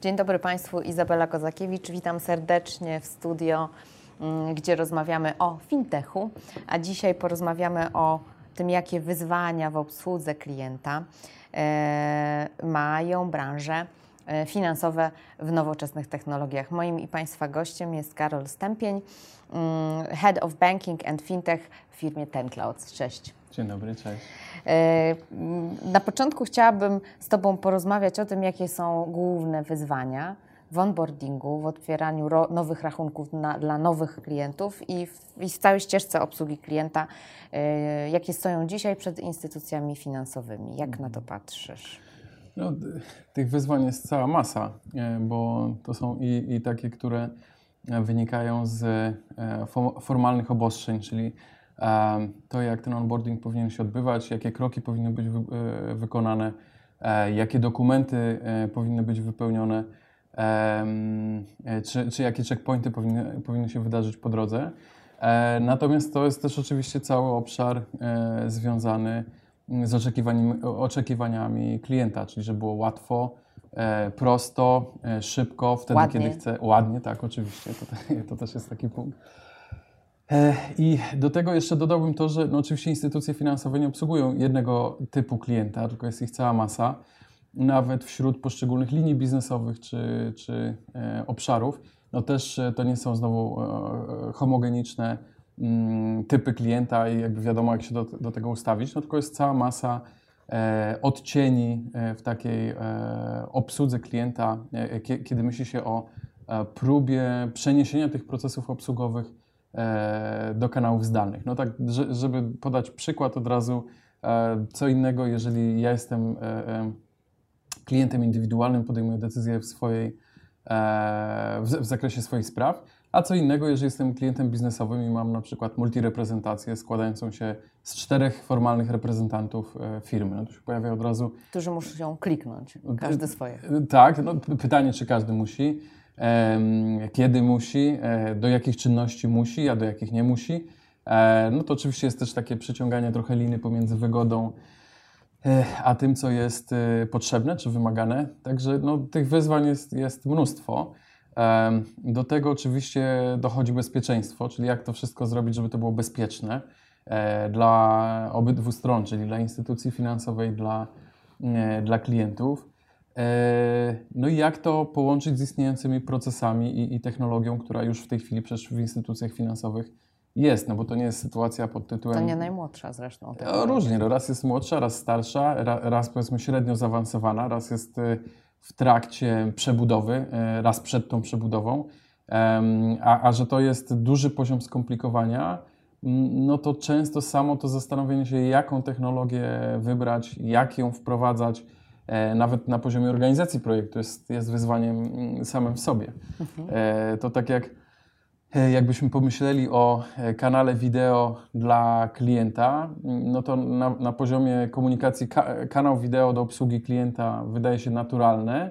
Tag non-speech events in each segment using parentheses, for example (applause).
Dzień dobry Państwu, Izabela Kozakiewicz. Witam serdecznie w studio, mm, gdzie rozmawiamy o fintechu, a dzisiaj porozmawiamy o tym, jakie wyzwania w obsłudze klienta e, mają branże finansowe w nowoczesnych technologiach. Moim i Państwa gościem jest Karol Stępień, mm, Head of Banking and Fintech w firmie Ten Clouds. Cześć. Dzień dobry, cześć. E, na początku chciałabym z Tobą porozmawiać o tym, jakie są główne wyzwania w onboardingu, w otwieraniu nowych rachunków na, dla nowych klientów i w, i w, całej ścieżce obsługi klienta, e, jakie stoją dzisiaj przed instytucjami finansowymi. Jak na to patrzysz? No, tych wyzwań jest cała masa, e, bo to są i, i takie, które wynikają z formalnych obostrzeń, czyli to, jak ten onboarding powinien się odbywać, jakie kroki powinny być e, wykonane, e, jakie dokumenty e, powinny być wypełnione, czy, czy jakie checkpointy powinny, powinny się wydarzyć po drodze. Natomiast to jest też oczywiście cały obszar związany z oczekiwaniami, oczekiwaniami klienta, czyli żeby było łatwo, prosto, szybko, wtedy ładnie. kiedy chce. Ładnie, tak, oczywiście, to, to też jest taki punkt. E, I do tego jeszcze dodałbym to, że no oczywiście instytucje finansowe nie obsługują jednego typu klienta, tylko jest ich cała masa. Nawet wśród poszczególnych linii biznesowych czy, czy e, obszarów, no też e, to nie są znowu e, homogeniczne typy klienta i jakby wiadomo, jak się do, do tego ustawić, no tylko jest cała masa e, odcieni e, w takiej obsłudze klienta, kiedy myśli się o próbie przeniesienia tych procesów obsługowych E, do kanałów zdalnych. No tak, żeby podać przykład od razu, e, co innego, jeżeli ja jestem e, klientem indywidualnym, podejmuję decyzje w swojej, w zakresie swoich spraw, a co innego, jeżeli jestem klientem biznesowym i mam na przykład multireprezentację składającą się z czterech formalnych reprezentantów firmy. No to się pojawia od razu... Którzy muszą kliknąć, każdy swoje. Tak, no pytanie, czy każdy musi kiedy musi, e, do jakich czynności musi, a do jakich nie musi. E, no to oczywiście jest też takie przeciąganie trochę liny pomiędzy wygodą e, a tym, co jest potrzebne czy wymagane. Także no, tych wyzwań jest, jest mnóstwo. Do tego oczywiście dochodzi bezpieczeństwo, czyli jak to wszystko zrobić, żeby to było bezpieczne dla obydwu stron, czyli dla instytucji finansowej, dla, dla klientów. E, no i jak to połączyć z istniejącymi procesami i, i, technologią, która już w tej chwili przecież w instytucjach finansowych jest, no bo to nie jest sytuacja pod tytułem... To nie najmłodsza zresztą. No, różnie, no raz jest młodsza, raz starsza, raz powiedzmy średnio zaawansowana, raz jest y, w trakcie przebudowy, y, raz przed tą przebudową, a, a że to jest duży poziom skomplikowania, no to często samo to zastanowienie się, jaką technologię wybrać, jak ją wprowadzać, E, nawet na poziomie organizacji projektu jest, jest wyzwaniem mm, samym w sobie. Mhm. E, to tak jak e, jakbyśmy pomyśleli o kanale wideo dla klienta, mm, no to na, na poziomie komunikacji ka kanał wideo do obsługi klienta wydaje się naturalne.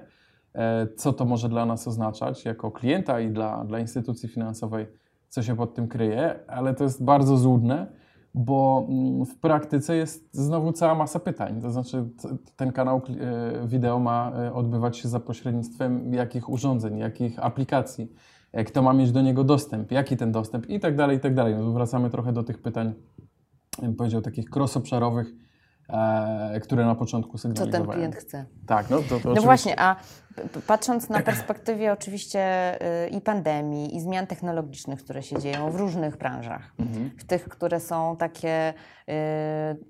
Co to może dla nas oznaczać jako klienta i dla, dla instytucji finansowej, co się pod tym kryje, ale to jest bardzo złudne bo mm, w praktyce jest znowu cała masa pytań. To znaczy, ten kanał e, wideo ma e, odbywać się za pośrednictwem jakich urządzeń, jakich aplikacji, e, kto ma mieć do niego dostęp, jaki ten dostęp i tak dalej, i tak dalej. No, wracamy trochę do tych pytań, bym powiedział, takich cross-obszarowych, które na początku sygnalizowałem. Co ten klient chce. Tak, no to, to No właśnie, a patrząc na perspektywie oczywiście y, i pandemii, i zmian technologicznych, które się dzieją w różnych branżach, mhm. w tych, które są takie, y,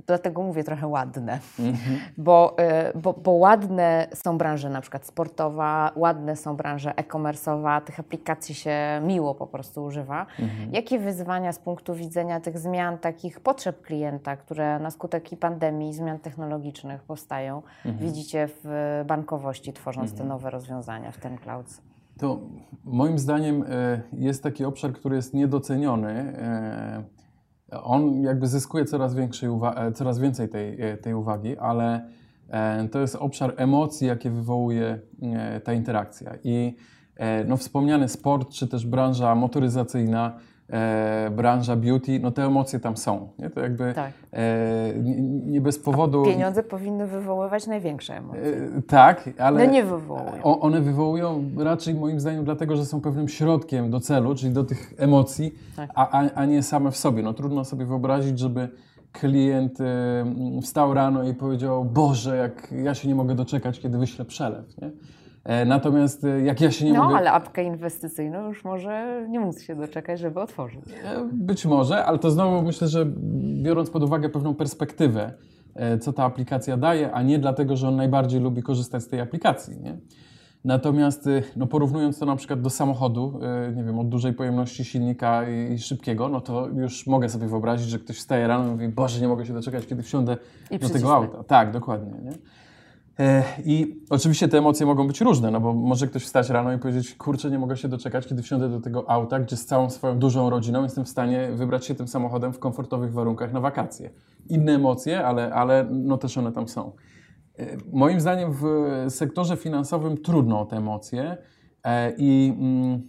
dlatego mówię trochę ładne, mhm. (laughs) bo, y, bo, bo ładne są branże na przykład sportowa, ładne są branże e-commerce'owa, tych aplikacji się miło po prostu używa. Mhm. Jakie wyzwania z punktu widzenia tych zmian, takich potrzeb klienta, które na skutek i pandemii, i zmian technologicznych powstają, mhm. widzicie w bankowości, tworząc ten nowe rozwiązania w ten clouds? To moim zdaniem e, jest taki obszar, który jest niedoceniony. E, on jakby zyskuje coraz, większej e, coraz więcej tej, tej uwagi, ale to jest obszar emocji, jakie wywołuje ta interakcja. I no, wspomniany sport, czy też branża motoryzacyjna e, branża beauty, no te emocje tam są. Nie? To jakby Tak. e, nie, nie bez powodu. Pieniądze powinny wywoływać największe emocje. E, tak, ale No nie wywołują. o, one wywołują raczej moim zdaniem dlatego, że są pewnym środkiem do celu, czyli do tych emocji, Tak. a, a, a nie same w sobie. No trudno sobie wyobrazić, żeby klient e, wstał rano i powiedział, Boże, jak ja się nie mogę doczekać, kiedy wyślę przelew. Nie? E, natomiast e, jak ja się nie No, mogę... ale apkę inwestycyjną już może nie móc się doczekać, żeby otworzyć. E, Być może, ale to znowu myślę, że biorąc pod uwagę pewną perspektywę, co ta aplikacja daje, a nie dlatego, że on najbardziej lubi korzystać z tej aplikacji. Nie? Natomiast no, porównując to na przykład do samochodu, nie wiem, od dużej pojemności silnika i szybkiego, no to już mogę sobie wyobrazić, że ktoś wstaje rano i mówi, Boże, nie mogę się doczekać, kiedy wsiądę I do przycisnę. tego auta. Tak, dokładnie. Nie? E, I oczywiście te emocje mogą być różne, no bo może ktoś wstać rano i powiedzieć, kurczę, nie mogę się doczekać, kiedy wsiądę do tego auta, gdzie z całą swoją dużą rodziną jestem w stanie wybrać się tym samochodem w komfortowych warunkach na wakacje. Inne emocje, ale, ale no też one tam są. E, Moim zdaniem w sektorze finansowym trudno o te emocje e, i mm,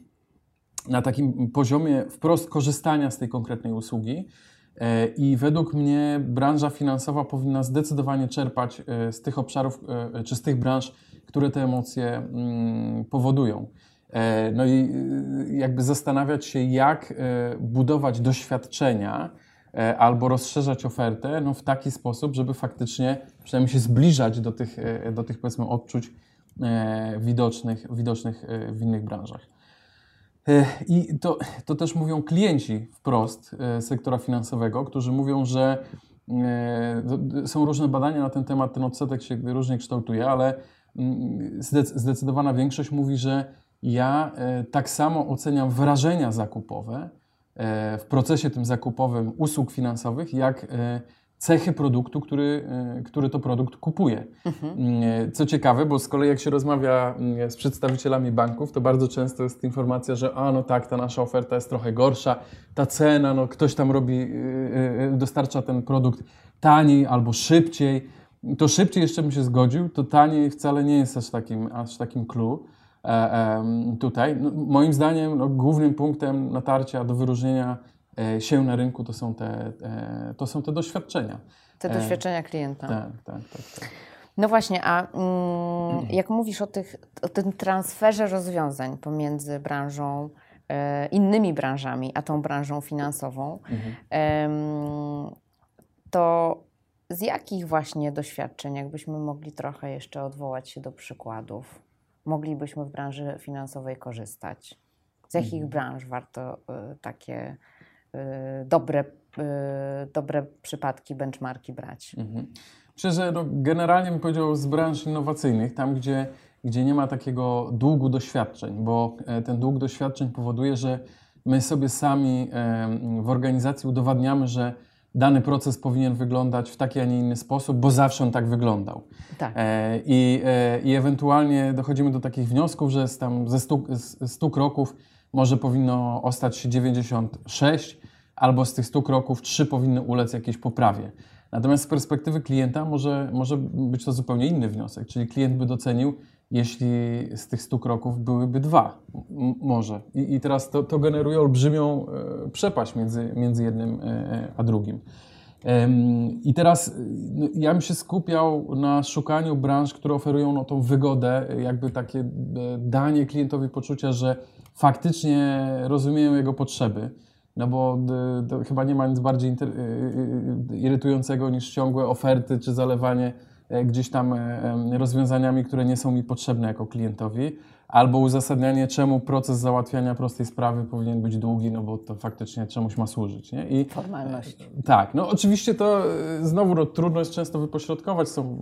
na takim poziomie wprost korzystania z tej konkretnej usługi. E, I według mnie branża finansowa powinna zdecydowanie czerpać e, z tych obszarów e, czy z tych branż, które te emocje mm, powodują. No i jakby zastanawiać się, jak budować doświadczenia albo rozszerzać ofertę no w taki sposób, żeby faktycznie przynajmniej się zbliżać do tych, do tych powiedzmy odczuć widocznych, widocznych w innych branżach. E, I to, to też mówią klienci wprost e, sektora finansowego, którzy mówią, że e, są różne badania na ten temat, ten odsetek się różnie kształtuje, ale mm, zdec- zdecydowana większość mówi, że ja tak samo oceniam wrażenia zakupowe w procesie tym zakupowym usług finansowych, jak cechy produktu, który, e, który to produkt kupuje. Mm, Co ciekawe, bo z kolei jak się rozmawia mm, z przedstawicielami banków, to bardzo często jest informacja, że a no tak, ta nasza oferta jest trochę gorsza, ta cena, no ktoś tam robi, yy, dostarcza ten produkt taniej albo szybciej. To szybciej jeszcze bym się zgodził, to taniej wcale nie jest aż takim, aż takim clue. E, tutaj. No, moim zdaniem no, głównym punktem natarcia do wyróżnienia e, się na rynku to są te, e, to są te doświadczenia. Te E, doświadczenia klienta. Tak, tak, tak. tak. No właśnie, a mm, jak mówisz o, tych, o tym transferze rozwiązań pomiędzy branżą, e, innymi branżami, a tą branżą finansową, em, to z jakich właśnie doświadczeń, jakbyśmy mogli trochę jeszcze odwołać się do przykładów, moglibyśmy w branży finansowej korzystać? Z jakich branż warto e, takie e, dobre, e, dobre przypadki, benchmarki brać? Mhm. Myślę, że no, generalnie bym powiedział z branż innowacyjnych, tam gdzie, gdzie nie ma takiego długu doświadczeń, bo e, ten dług doświadczeń powoduje, że my sobie sami w organizacji udowadniamy, że dany proces powinien wyglądać w taki, a nie inny sposób, bo zawsze on tak wyglądał. Tak. E, I, e, I ewentualnie dochodzimy do takich wniosków, że z, tam ze 100, z 100 kroków może powinno ostać się 96, albo z tych 100 kroków 3 powinny ulec jakiejś poprawie. Natomiast z perspektywy klienta może, może być to zupełnie inny wniosek, czyli klient by docenił, jeśli z tych 100 kroków byłyby dwa, m- może. I, i teraz to, to generuje olbrzymią e, przepaść między, między jednym e, a drugim. I teraz no, ja bym się skupiał na szukaniu branż, które oferują no, tą wygodę, jakby takie e, danie klientowi poczucia, że faktycznie rozumieją jego potrzeby. No bo y, chyba nie ma nic bardziej y, y, irytującego niż ciągłe oferty czy zalewanie e, gdzieś tam e, rozwiązaniami, które nie są mi potrzebne jako klientowi, albo uzasadnianie, czemu proces załatwiania prostej sprawy powinien być długi, no bo to faktycznie czemuś ma służyć. Nie? I Formalności. tak, no oczywiście to e, znowu no, trudno jest często wypośrodkować, są,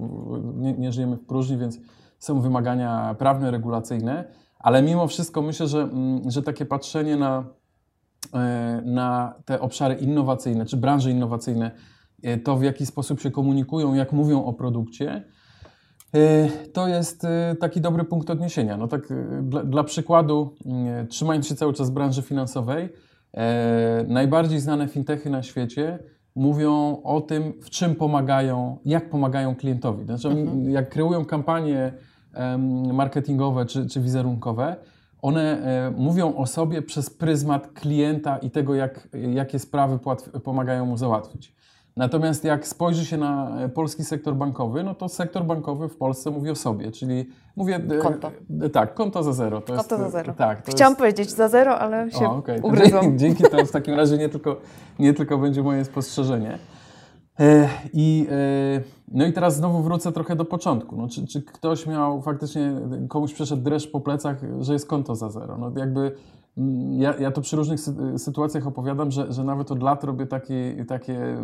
nie, nie żyjemy w próżni, więc są wymagania prawne, regulacyjne, ale mimo wszystko myślę, że, mm, że takie patrzenie na, e, na te obszary innowacyjne, czy branże innowacyjne, e, to w jaki sposób się komunikują, jak mówią o produkcie, e, to jest taki dobry punkt odniesienia. No tak dla, dla przykładu, mm, trzymając się cały czas branży finansowej, najbardziej znane fintechy na świecie mówią o tym, w czym pomagają, jak pomagają klientowi. Znaczy, oni, jak kreują kampanie em, marketingowe czy, czy wizerunkowe, one e, mówią o sobie przez pryzmat klienta i tego, jak, jakie sprawy pomagają mu załatwić. Natomiast jak spojrzy się na e, polski sektor bankowy, no to sektor bankowy w Polsce mówi o sobie, czyli mówię... E, konto. Tak, konto za zero. To konto jest, za zero. Tak, Chciałam jest... powiedzieć za zero, ale się o, okay. ugryzłam. (laughs) Dzięki temu w takim razie nie tylko, nie tylko będzie moje spostrzeżenie. I, no i teraz znowu wrócę trochę do początku. No, czy, czy ktoś miał faktycznie, komuś przeszedł dreszcz po plecach, że jest konto za zero? No jakby mm, ja, ja to przy różnych sytuacjach opowiadam, że, że nawet od lat robię takie, takie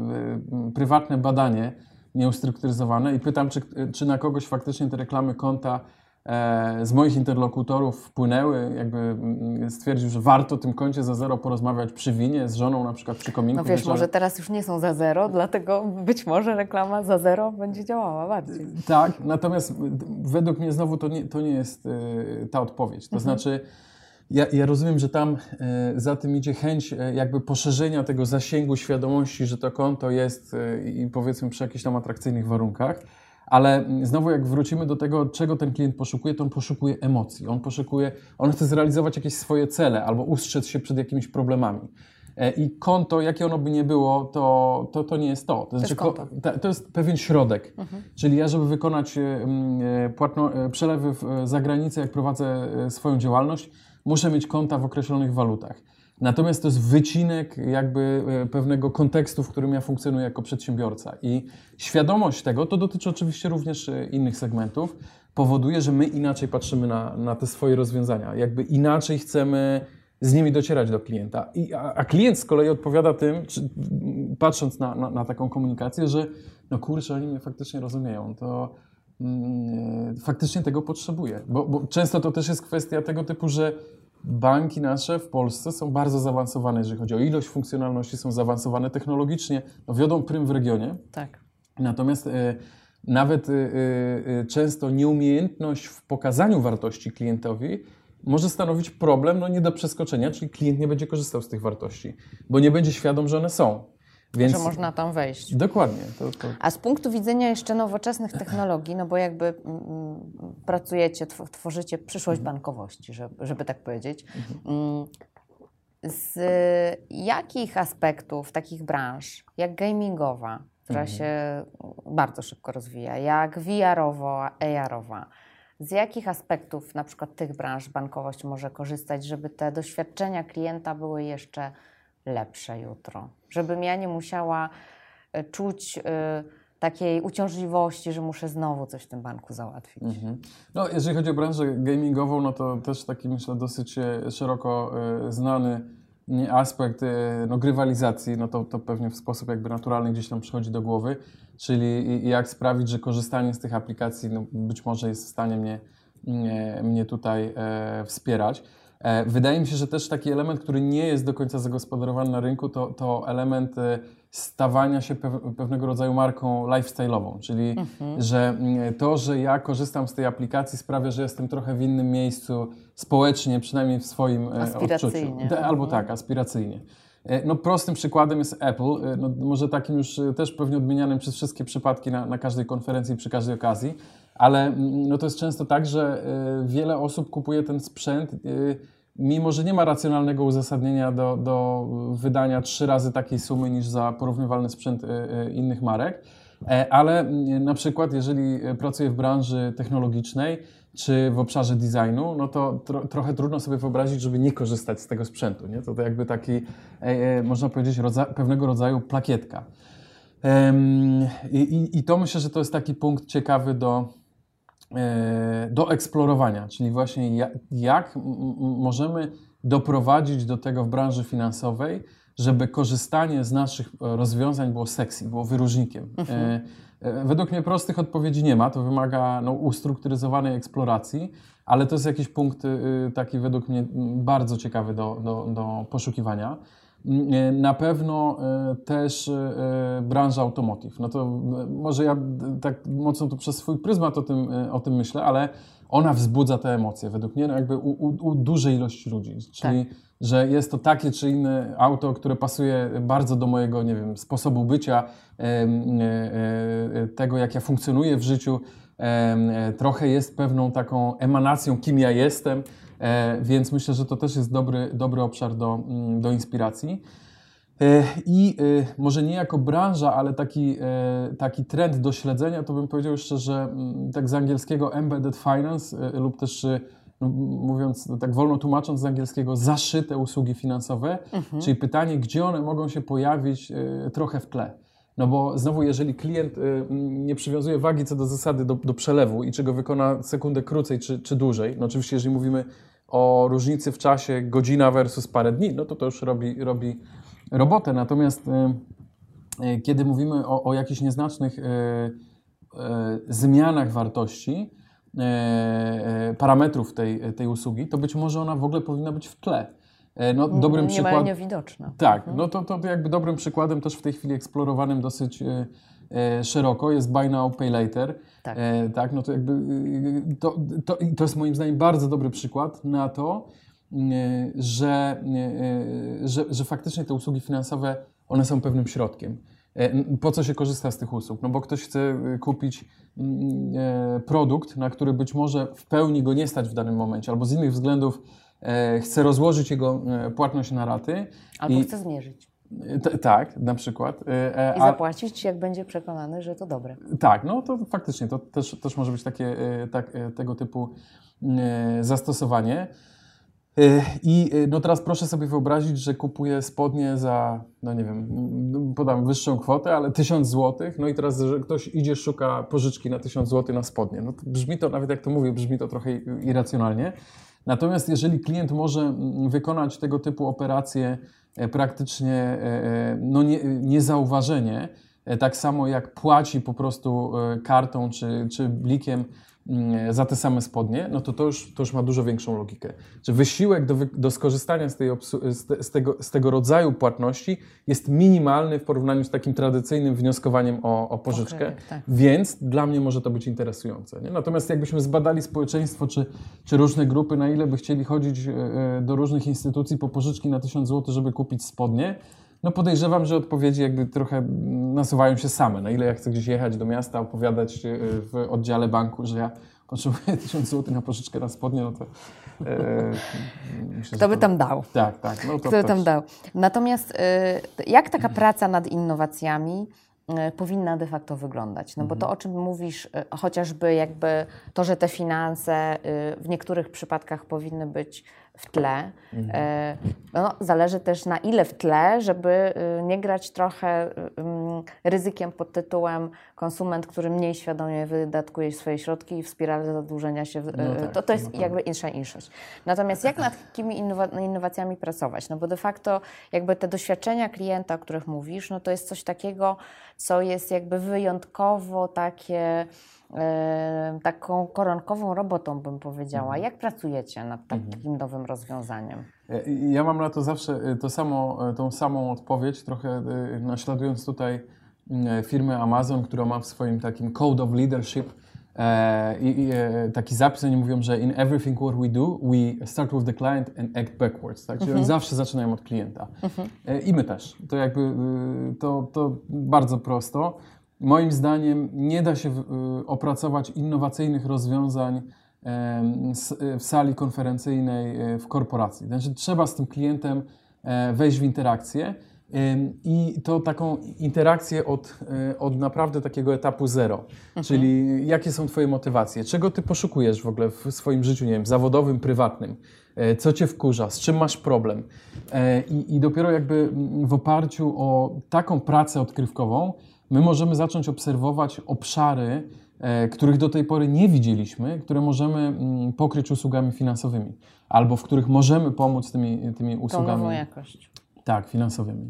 prywatne badanie nieustrukturyzowane i pytam, czy, czy na kogoś faktycznie te reklamy konta E, z moich interlokutorów wpłynęły, jakby mm, stwierdził, że warto o tym koncie za zero porozmawiać przy winie, z żoną na przykład przy kominku. No wiesz, wieczorem. może teraz już nie są za zero, dlatego być może reklama za zero będzie działała bardziej. Tak, natomiast według mnie znowu to nie, to nie jest e, ta odpowiedź. To mhm. znaczy, ja, ja, rozumiem, że tam e, za tym idzie chęć jakby poszerzenia tego zasięgu świadomości, że to konto jest i powiedzmy przy jakichś tam atrakcyjnych warunkach. Ale znowu, jak wrócimy do tego, czego ten klient poszukuje, to on poszukuje emocji. On poszukuje, on chce zrealizować jakieś swoje cele albo ustrzec się przed jakimiś problemami. E, I konto, jakie ono by nie było, to, to, to nie jest to. To, znaczy, to, to jest pewien środek. Mhm. Czyli ja, żeby wykonać e, e, płatno, przelewy za granicę, jak prowadzę swoją działalność, muszę mieć konta w określonych walutach. Natomiast to jest wycinek jakby e, pewnego kontekstu, w którym ja funkcjonuję jako przedsiębiorca. I świadomość tego, to dotyczy oczywiście również e, innych segmentów, powoduje, że my inaczej patrzymy na, na te swoje rozwiązania. Jakby inaczej chcemy z nimi docierać do klienta. I, a, a klient z kolei odpowiada tym, czy, patrząc na, na, na, taką komunikację, że no kurczę, oni mnie faktycznie rozumieją. To mm, faktycznie tego potrzebuję. Bo, bo często to też jest kwestia tego typu, że banki nasze w Polsce są bardzo zaawansowane, jeżeli chodzi o ilość funkcjonalności, są zaawansowane technologicznie, no wiodą prym w regionie. Tak. Natomiast e, nawet e, e, często nieumiejętność w pokazaniu wartości klientowi może stanowić problem no nie do przeskoczenia, czyli klient nie będzie korzystał z tych wartości, bo nie będzie świadom, że one są. Więc... Że można tam wejść. Dokładnie. To, to... A z punktu widzenia jeszcze nowoczesnych technologii, no bo jakby mm, mm pracujecie, tworzycie przyszłość mhm. bankowości, żeby, żeby tak powiedzieć. Mhm. Mm, z jakich aspektów takich branż, jak gamingowa, która mhm. się bardzo szybko rozwija, jak VR-owa, AR-owa, z jakich aspektów na przykład tych branż bankowość może korzystać, żeby te doświadczenia klienta były jeszcze lepsze jutro. Żebym ja nie musiała e, czuć y, takiej uciążliwości, że muszę znowu coś w tym banku załatwić. Mhm. No, jeżeli chodzi o branżę gamingową, no to też taki myślę dosyć szeroko y, znany aspekt no, grywalizacji, no to, to pewnie w sposób jakby naturalny gdzieś tam przychodzi do głowy, czyli jak sprawić, że korzystanie z tych aplikacji no, być może jest w stanie mnie, mnie, mnie tutaj e, wspierać. E, wydaje mi się, że też taki element, który nie jest do końca zagospodarowany na rynku, to, to element e, stawania się pewnego rodzaju marką lifestyle'ową, czyli mhm. że mm, to, że ja korzystam z tej aplikacji sprawia, że jestem trochę w innym miejscu społecznie, przynajmniej w swoim e, odczuciu. Albo mhm. tak, aspiracyjnie. No prostym przykładem jest Apple, no, może takim już też pewnie odmienianym przez wszystkie przypadki na, na każdej konferencji, przy każdej okazji, ale mm, no, to jest często tak, że wiele osób kupuje ten sprzęt mimo że nie ma racjonalnego uzasadnienia do, do wydania trzy razy takiej sumy niż za porównywalny sprzęt e, e, innych marek, e, ale na przykład jeżeli pracuję w branży technologicznej czy w obszarze designu, no to tro, trochę trudno sobie wyobrazić, żeby nie korzystać z tego sprzętu. Nie? To, to jakby taki, można powiedzieć, rodza, pewnego rodzaju plakietka. I, I to myślę, że to jest taki punkt ciekawy do, E, do eksplorowania, czyli właśnie jak, możemy doprowadzić do tego w branży finansowej, żeby korzystanie z naszych e, rozwiązań było sexy, było wyróżnikiem. Mhm. E, według mnie prostych odpowiedzi nie ma, to wymaga no, ustrukturyzowanej eksploracji, ale to jest jakiś punkt y, taki według mnie bardzo ciekawy do, do, do poszukiwania. E, na pewno e, też branża automotive. No to może ja tak mocno tu przez swój pryzmat o tym, o tym myślę, ale ona wzbudza te emocje według mnie no jakby u, u, u dużej ilości ludzi. Czyli, tak. Że jest to takie czy inne auto, które pasuje bardzo do mojego, nie wiem, sposobu bycia, tego jak ja funkcjonuję w życiu. Trochę jest pewną taką emanacją, kim ja jestem E, więc myślę, że to też jest dobry, dobry obszar do, mm, do inspiracji. E, I e, może nie jako branża, ale taki, e, taki trend do śledzenia, to bym powiedział jeszcze, że mm, tak z angielskiego embedded finance lub też no, mówiąc tak wolno tłumacząc z angielskiego, zaszyte usługi finansowe, mhm. czyli pytanie, gdzie one mogą się pojawić trochę w tle. No bo znowu, jeżeli klient nie przywiązuje wagi co do zasady do, do przelewu i czy go wykona sekundę krócej czy, czy dłużej, no oczywiście jeżeli mówimy o różnicy w czasie godzina versus parę dni, no to to już robi, robi robotę. Natomiast e, e, kiedy mówimy o, o jakichś nieznacznych e, zmianach wartości, parametrów tej, tej usługi, to być może ona w ogóle powinna być w tle. No, dobrym nie przykład... niewidoczna. Tak, mhm. no to, to jakby dobrym przykładem też w tej chwili eksplorowanym dosyć szeroko jest Buy Now, Pay Later. Tak. tak, no to jakby to, to, to jest moim zdaniem bardzo dobry przykład na to, że, że, że faktycznie te usługi finansowe, one są pewnym środkiem. E, po co się korzysta z tych usług? No bo ktoś chce y, kupić mm, e, produkt, na który być może w pełni go nie stać w danym momencie, albo z innych względów e, chce rozłożyć jego płatność na raty. Albo i, chce zmierzyć. T tak, na przykład. I zapłacić, jak będzie przekonany, że to dobre. Tak, no to faktycznie to też, też może być takie, tak, tego typu zastosowanie. I y, no teraz proszę sobie wyobrazić, że kupuję spodnie za, no nie wiem, podam wyższą kwotę, ale 1000 zł. No i teraz, że ktoś idzie, szuka pożyczki na 1000 zł na spodnie. No to brzmi to, nawet jak to mówię, brzmi to trochę irracjonalnie. Natomiast jeżeli klient może wykonać tego typu operacje e, praktycznie e, e, no nie, niezauważenie, tak samo jak płaci po prostu kartą czy, czy blikiem za te same spodnie, no to to już, to już ma dużo większą logikę. Że wysiłek do, do skorzystania z, tej z, z, tego, z tego rodzaju płatności jest minimalny w porównaniu z takim tradycyjnym wnioskowaniem o, o pożyczkę, tak. więc dla mnie może to być interesujące. Nie? Natomiast jakbyśmy zbadali społeczeństwo czy, czy różne grupy, na ile by chcieli chodzić e, e, do różnych instytucji po pożyczki na 1000 zł, żeby kupić spodnie, no podejrzewam, że odpowiedzi jakby trochę nasuwają się same. Na ile ja chcę gdzieś jechać do miasta, opowiadać e, w oddziale banku, że ja potrzebuję (laughs) 1000 zł na pożyczkę na spodnie, no to... E, myślę, Kto by to, tam dał? Tak, tak. No to Kto by tam dał? Natomiast e, jak taka praca nad innowacjami powinna de facto wyglądać. No bo to, o czym mówisz, chociażby jakby to, że te finanse w niektórych przypadkach powinny być w tle, mhm. no, zależy też na ile w tle, żeby nie grać trochę ryzykiem pod tytułem konsument, który mniej świadomie wydatkuje swoje środki i w spirale zadłużenia się, no tak, to, to jest no jakby insza inszość. Natomiast jak nad takimi innowacjami pracować? No bo de facto jakby te doświadczenia klienta, o których mówisz, no to jest coś takiego, co jest jakby wyjątkowo takie e, taką koronkową robotą, bym powiedziała. Mhm. Jak pracujecie nad takim mhm. nowym rozwiązaniem? E, ja mam na to zawsze e, to samo, tą samą odpowiedź, trochę naśladując tutaj firmę Amazon, która ma w swoim takim Code of Leadership E, I, e, taki zapis, oni mówią, że in everything what we do, we start with the client and act backwards. Tak? Czyli oni mhm. zawsze zaczynają od klienta. Mhm. E, I my też. To jakby to, to bardzo prosto. Moim zdaniem nie da się opracować innowacyjnych rozwiązań w sali konferencyjnej w korporacji. Znaczy, trzeba z tym klientem wejść w interakcję. I to taką interakcję od, e, od naprawdę takiego etapu zero. Mhm. Czyli jakie są Twoje motywacje? Czego Ty poszukujesz w ogóle w swoim życiu, nie wiem, zawodowym, prywatnym? E, co Cię wkurza? Z czym masz problem? E, I, i dopiero jakby w oparciu o taką pracę odkrywkową, my możemy zacząć obserwować obszary, których do tej pory nie widzieliśmy, które możemy pokryć usługami finansowymi, albo w których możemy pomóc tymi, tymi usługami. Tą nową jakość. Tak, finansowymi.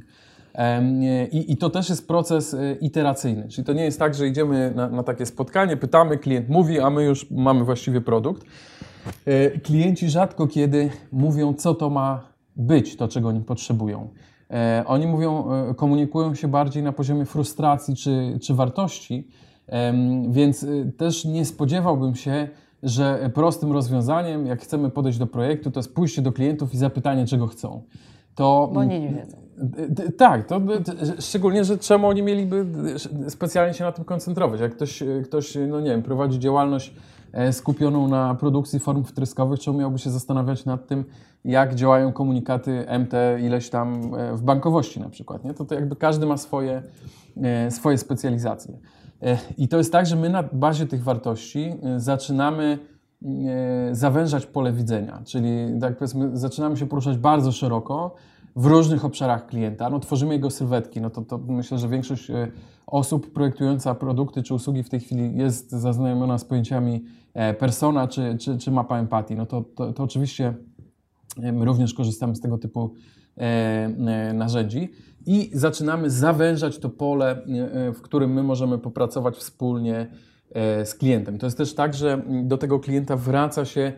I, I, to też jest proces e, iteracyjny, czyli to nie jest tak, że idziemy na, na, takie spotkanie, pytamy, klient mówi, a my już mamy właściwie produkt. E, klienci rzadko kiedy mówią, co to ma być, to czego oni potrzebują. E, oni mówią, komunikują się bardziej na poziomie frustracji czy, czy wartości, więc też nie spodziewałbym się, że prostym rozwiązaniem, jak chcemy podejść do projektu, to jest pójście do klientów i zapytanie, czego chcą to... Bo oni nie wiedzą. Tak, to szczególnie, że czemu oni mieliby specjalnie się na tym koncentrować? Jak ktoś, ktoś no nie wiem, prowadzi działalność e, skupioną na produkcji form wtryskowych, czemu miałby się zastanawiać nad tym, jak działają komunikaty MT ileś tam e, w bankowości na przykład, nie? To, to jakby każdy ma swoje, e, swoje specjalizacje. I to jest tak, że my na bazie tych wartości zaczynamy zawężać pole widzenia, czyli tak powiedzmy, zaczynamy się poruszać bardzo szeroko, w różnych obszarach klienta. No, tworzymy jego sylwetki. No to, to myślę, że większość e, osób projektująca produkty czy usługi w tej chwili jest zaznajomiona z pojęciami e, persona czy, czy, czy mapa empatii. No to, to, to oczywiście e, my również korzystamy z tego typu narzędzi i zaczynamy zawężać to pole, w którym my możemy popracować wspólnie z klientem. To jest też tak, że do tego klienta wraca się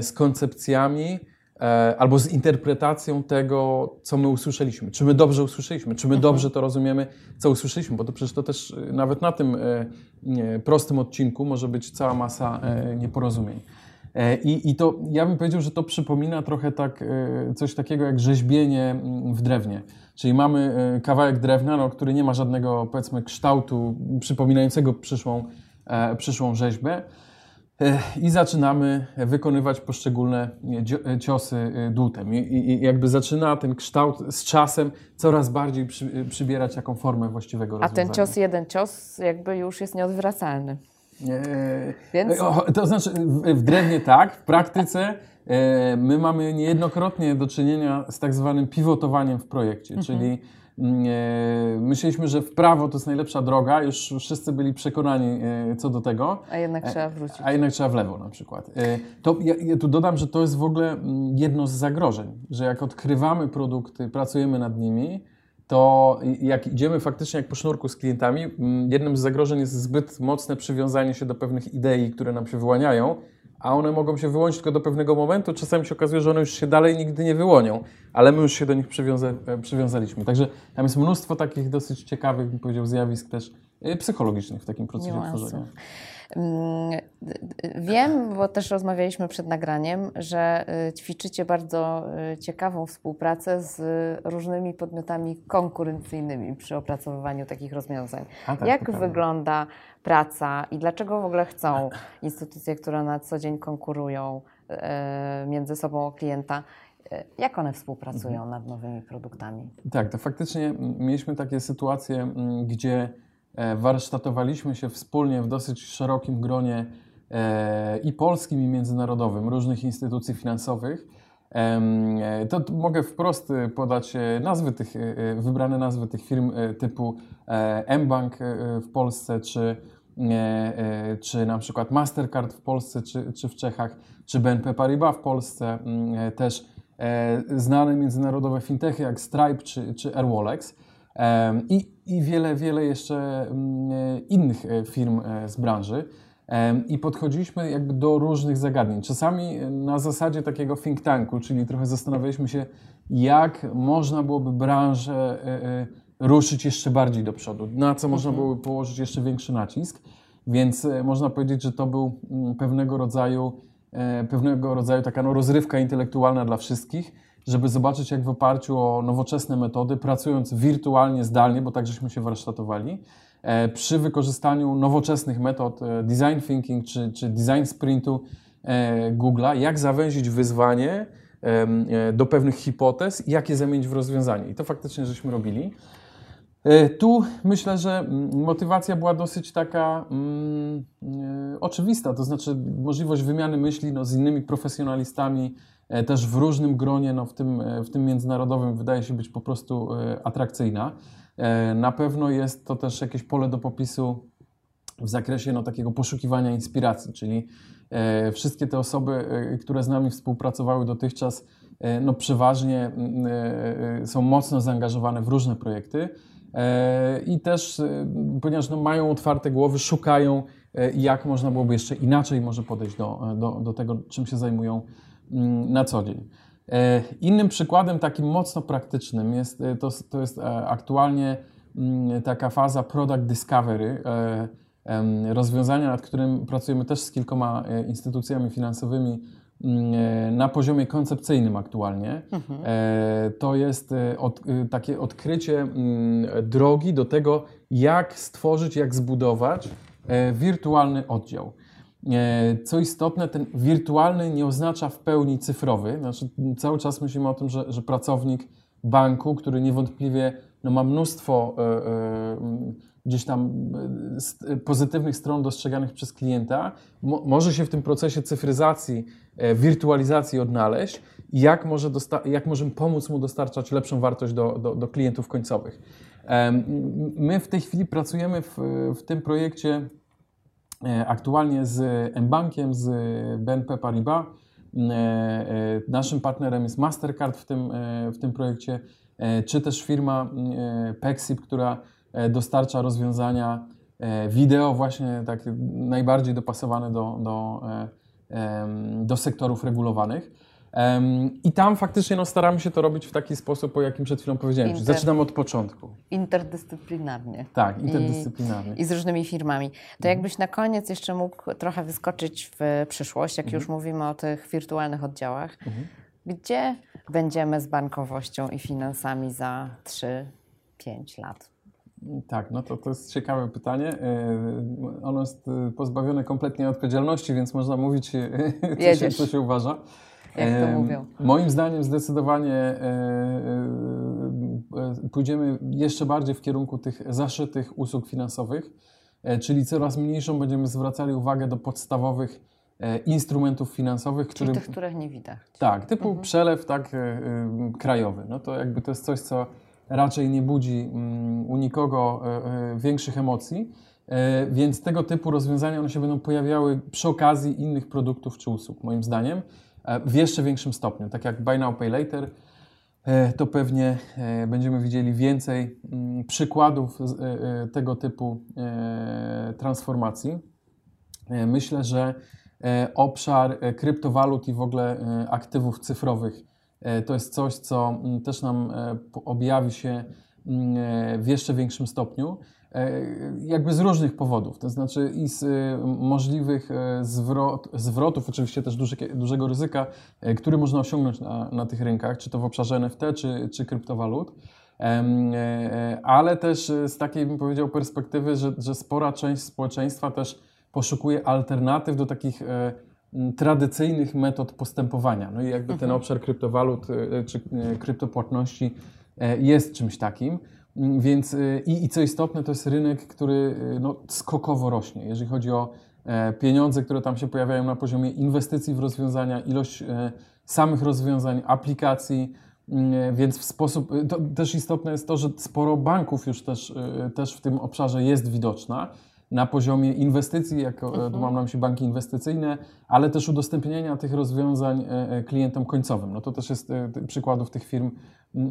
z koncepcjami, E, albo z interpretacją tego, co my usłyszeliśmy. Czy my dobrze usłyszeliśmy, czy my mhm. dobrze to rozumiemy, co usłyszeliśmy, bo to przecież to też e, nawet na tym e, prostym odcinku może być cała masa nieporozumień. I, I to ja bym powiedział, że to przypomina trochę tak coś takiego jak rzeźbienie w drewnie. Czyli mamy kawałek drewna, no, który nie ma żadnego powiedzmy kształtu przypominającego przyszłą, przyszłą rzeźbę i zaczynamy wykonywać poszczególne ciosy y, dłutem. I, jakby zaczyna ten kształt z czasem coraz bardziej przy, przybierać jaką formę właściwego A rozwiązania. A ten cios, jeden cios jakby już jest nieodwracalny. E, Więc? To znaczy w drewnie tak, w praktyce e, my mamy niejednokrotnie do czynienia z tak zwanym pivotowaniem w projekcie, mhm. czyli e, myśleliśmy, że w prawo to jest najlepsza droga, już wszyscy byli przekonani e, co do tego. A jednak e, trzeba wrócić. A jednak trzeba w lewo na przykład. To ja, ja tu dodam, że to jest w ogóle mm, jedno z zagrożeń, że jak odkrywamy produkty, pracujemy nad nimi, to jak idziemy faktycznie jak po sznurku z klientami, mm, jednym z zagrożeń jest zbyt mocne przywiązanie się do pewnych idei, które nam się wyłaniają, a one mogą się wyłonić tylko do pewnego momentu. Czasami się okazuje, że one już się dalej nigdy nie wyłonią, ale my już się do nich przywiąza e, przywiązaliśmy. Także tam jest mnóstwo takich dosyć ciekawych, bym powiedział, zjawisk też e, psychologicznych w takim procesie Niuansów. tworzenia. Mm, wiem, bo też rozmawialiśmy przed nagraniem, że y, ćwiczycie bardzo y, ciekawą współpracę z różnymi podmiotami konkurencyjnymi przy opracowywaniu takich rozwiązań. tak, Jak wygląda praca i dlaczego w ogóle chcą instytucje, które na co dzień konkurują y, między sobą o klienta, jak one współpracują mhm. nad nowymi produktami? Tak, to faktycznie mieliśmy takie sytuacje, gdzie warsztatowaliśmy się wspólnie w dosyć szerokim gronie e, i polskim, i międzynarodowym różnych instytucji finansowych. E, to mogę wprost podać nazwy tych, wybrane nazwy tych firm typu mBank w Polsce, czy, czy na przykład Mastercard w Polsce, czy, czy w Czechach, czy BNP Paribas w Polsce, też znane międzynarodowe fintechy jak Stripe czy, czy Airwallex. I, I wiele, wiele jeszcze mm, e, innych e, firm e, z branży. I podchodziliśmy jakby do różnych zagadnień. Czasami na zasadzie takiego think tanku, czyli trochę zastanawialiśmy się, jak można byłoby branżę ruszyć jeszcze bardziej do przodu, na co można mhm. byłoby położyć jeszcze większy nacisk. Więc można powiedzieć, że to był mm, pewnego rodzaju, pewnego rodzaju taka no, rozrywka intelektualna dla wszystkich żeby zobaczyć, jak w oparciu o nowoczesne metody, pracując wirtualnie, zdalnie, bo tak żeśmy się warsztatowali, e, przy wykorzystaniu nowoczesnych metod e, design thinking czy, czy design sprintu e, Google'a, jak zawęzić wyzwanie do pewnych hipotez i jak je zamienić w rozwiązanie. I to faktycznie żeśmy robili. Tu myślę, że motywacja była dosyć taka mm, oczywista, to znaczy możliwość wymiany myśli no, z innymi profesjonalistami też w różnym gronie, no w, tym, e, w tym międzynarodowym, wydaje się być po prostu e, atrakcyjna. Na pewno jest to też jakieś pole do popisu w zakresie no, takiego poszukiwania inspiracji, czyli wszystkie te osoby, które z nami współpracowały dotychczas, no, przeważnie są mocno zaangażowane w różne projekty i też, ponieważ no, mają otwarte głowy, szukają, jak można byłoby jeszcze inaczej może podejść do, do, do tego, czym się zajmują na co dzień. E, innym przykładem takim mocno praktycznym jest, e, to, to jest e, aktualnie mm, taka faza product discovery, rozwiązania, nad którym pracujemy też z kilkoma instytucjami finansowymi mm, na poziomie koncepcyjnym aktualnie. Mhm. To jest od, takie odkrycie mm, drogi do tego, jak stworzyć, jak zbudować wirtualny oddział. E, Co istotne, ten wirtualny nie oznacza w pełni cyfrowy. Znaczy, cały czas myślimy o tym, że, że pracownik banku, który niewątpliwie no, ma mnóstwo e, e, gdzieś tam pozytywnych stron dostrzeganych przez klienta, mo- może się w tym procesie cyfryzacji, wirtualizacji odnaleźć i jak, może jak możemy pomóc mu dostarczać lepszą wartość do, do, do klientów końcowych. My w tej chwili pracujemy w, w tym projekcie aktualnie z mBankiem, z BNP Paribas. E, e, Naszym partnerem jest Mastercard w tym, e, w tym projekcie, e, czy też firma e, Pexip, która e, dostarcza rozwiązania e, wideo właśnie takie najbardziej dopasowane do, do, e, do sektorów regulowanych. I tam faktycznie no, staramy się to robić w taki sposób, o jakim przed chwilą powiedziałem. Inter- zaczynamy od początku. Interdyscyplinarnie. Tak, interdyscyplinarnie. I z różnymi firmami. To jakbyś na koniec jeszcze mógł trochę wyskoczyć w przyszłość, jak już mówimy o tych wirtualnych oddziałach. Gdzie będziemy z bankowością i finansami za 3-5 lat? Tak, no to, to jest ciekawe pytanie. E, Ono jest e, pozbawione kompletnie odpowiedzialności, więc można mówić, e, (laughs) co się, co się uważa. Jak to mówią? Moim zdaniem zdecydowanie e, e, e, pójdziemy jeszcze bardziej w kierunku tych zaszytych usług finansowych, czyli coraz mniejszą będziemy zwracali uwagę do podstawowych instrumentów finansowych, którym tych, których nie widać. tak, typu Mhm. przelew tak, krajowy. No to jakby to jest coś, co raczej nie budzi mm, u nikogo większych emocji, więc tego typu rozwiązania one się będą pojawiały przy okazji innych produktów czy usług, moim zdaniem, w jeszcze większym stopniu. Tak jak Buy Now, Pay Later, e, to pewnie e, będziemy widzieli więcej mm, przykładów e, e, tego typu e, transformacji. E, Myślę, że e, obszar e, kryptowalut i w ogóle e, aktywów cyfrowych e, to jest coś, co mm, też nam e, objawi się mm, e, w jeszcze większym stopniu. E, Jakby z różnych powodów, to znaczy i z e, możliwych e, zwrot, zwrotów, oczywiście też duże, dużego ryzyka, który można osiągnąć na, na tych rynkach, czy to w obszarze NFT, czy, czy kryptowalut. Ale też z takiej, bym powiedział, perspektywy, że, że spora część społeczeństwa też poszukuje alternatyw do takich tradycyjnych metod postępowania. No i jakby ten obszar kryptowalut czy kryptopłatności jest czymś takim. Więc e, i, i co istotne, to jest rynek, który e, no, skokowo rośnie, jeżeli chodzi o e, pieniądze, które tam się pojawiają na poziomie inwestycji w rozwiązania, ilość e, samych rozwiązań, aplikacji. Mm, Więc w sposób, to też istotne jest to, że sporo banków już też, też w tym obszarze jest widoczna na poziomie inwestycji, jako e, tu mam na myśli banki inwestycyjne, ale też udostępniania tych rozwiązań e, e, klientom końcowym. No to też jest przykładów tych firm,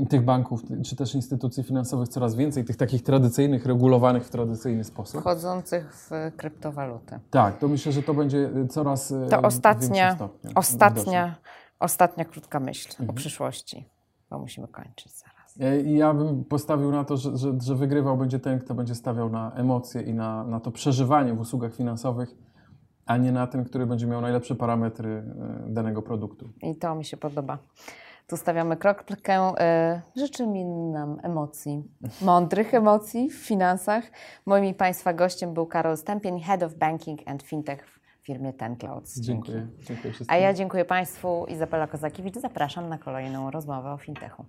tych banków, czy też instytucji finansowych coraz więcej, tych takich tradycyjnych, regulowanych w tradycyjny sposób. Wchodzących w kryptowaluty. Tak, to myślę, że to będzie coraz To ostatnia, widoczne. ostatnia, ostatnia krótka myśl Mhm. o przyszłości, bo musimy kończyć zaraz. E, I ja bym postawił na to, że, że, że wygrywał będzie ten, kto będzie stawiał na emocje i na, na to przeżywanie w usługach finansowych, a nie na ten, który będzie miał najlepsze parametry e, danego produktu. I to mi się podoba. Tu stawiamy kropkę. Y, Życzymy nam emocji, mądrych emocji w finansach. Moim i Państwa gościem był Karol Stępień, Head of Banking and Fintech w firmie Ten Clouds. Dziękuję. Dziękuję A ja dziękuję Państwu. Izabela Kozakiewicz. Zapraszam na kolejną rozmowę o fintechu.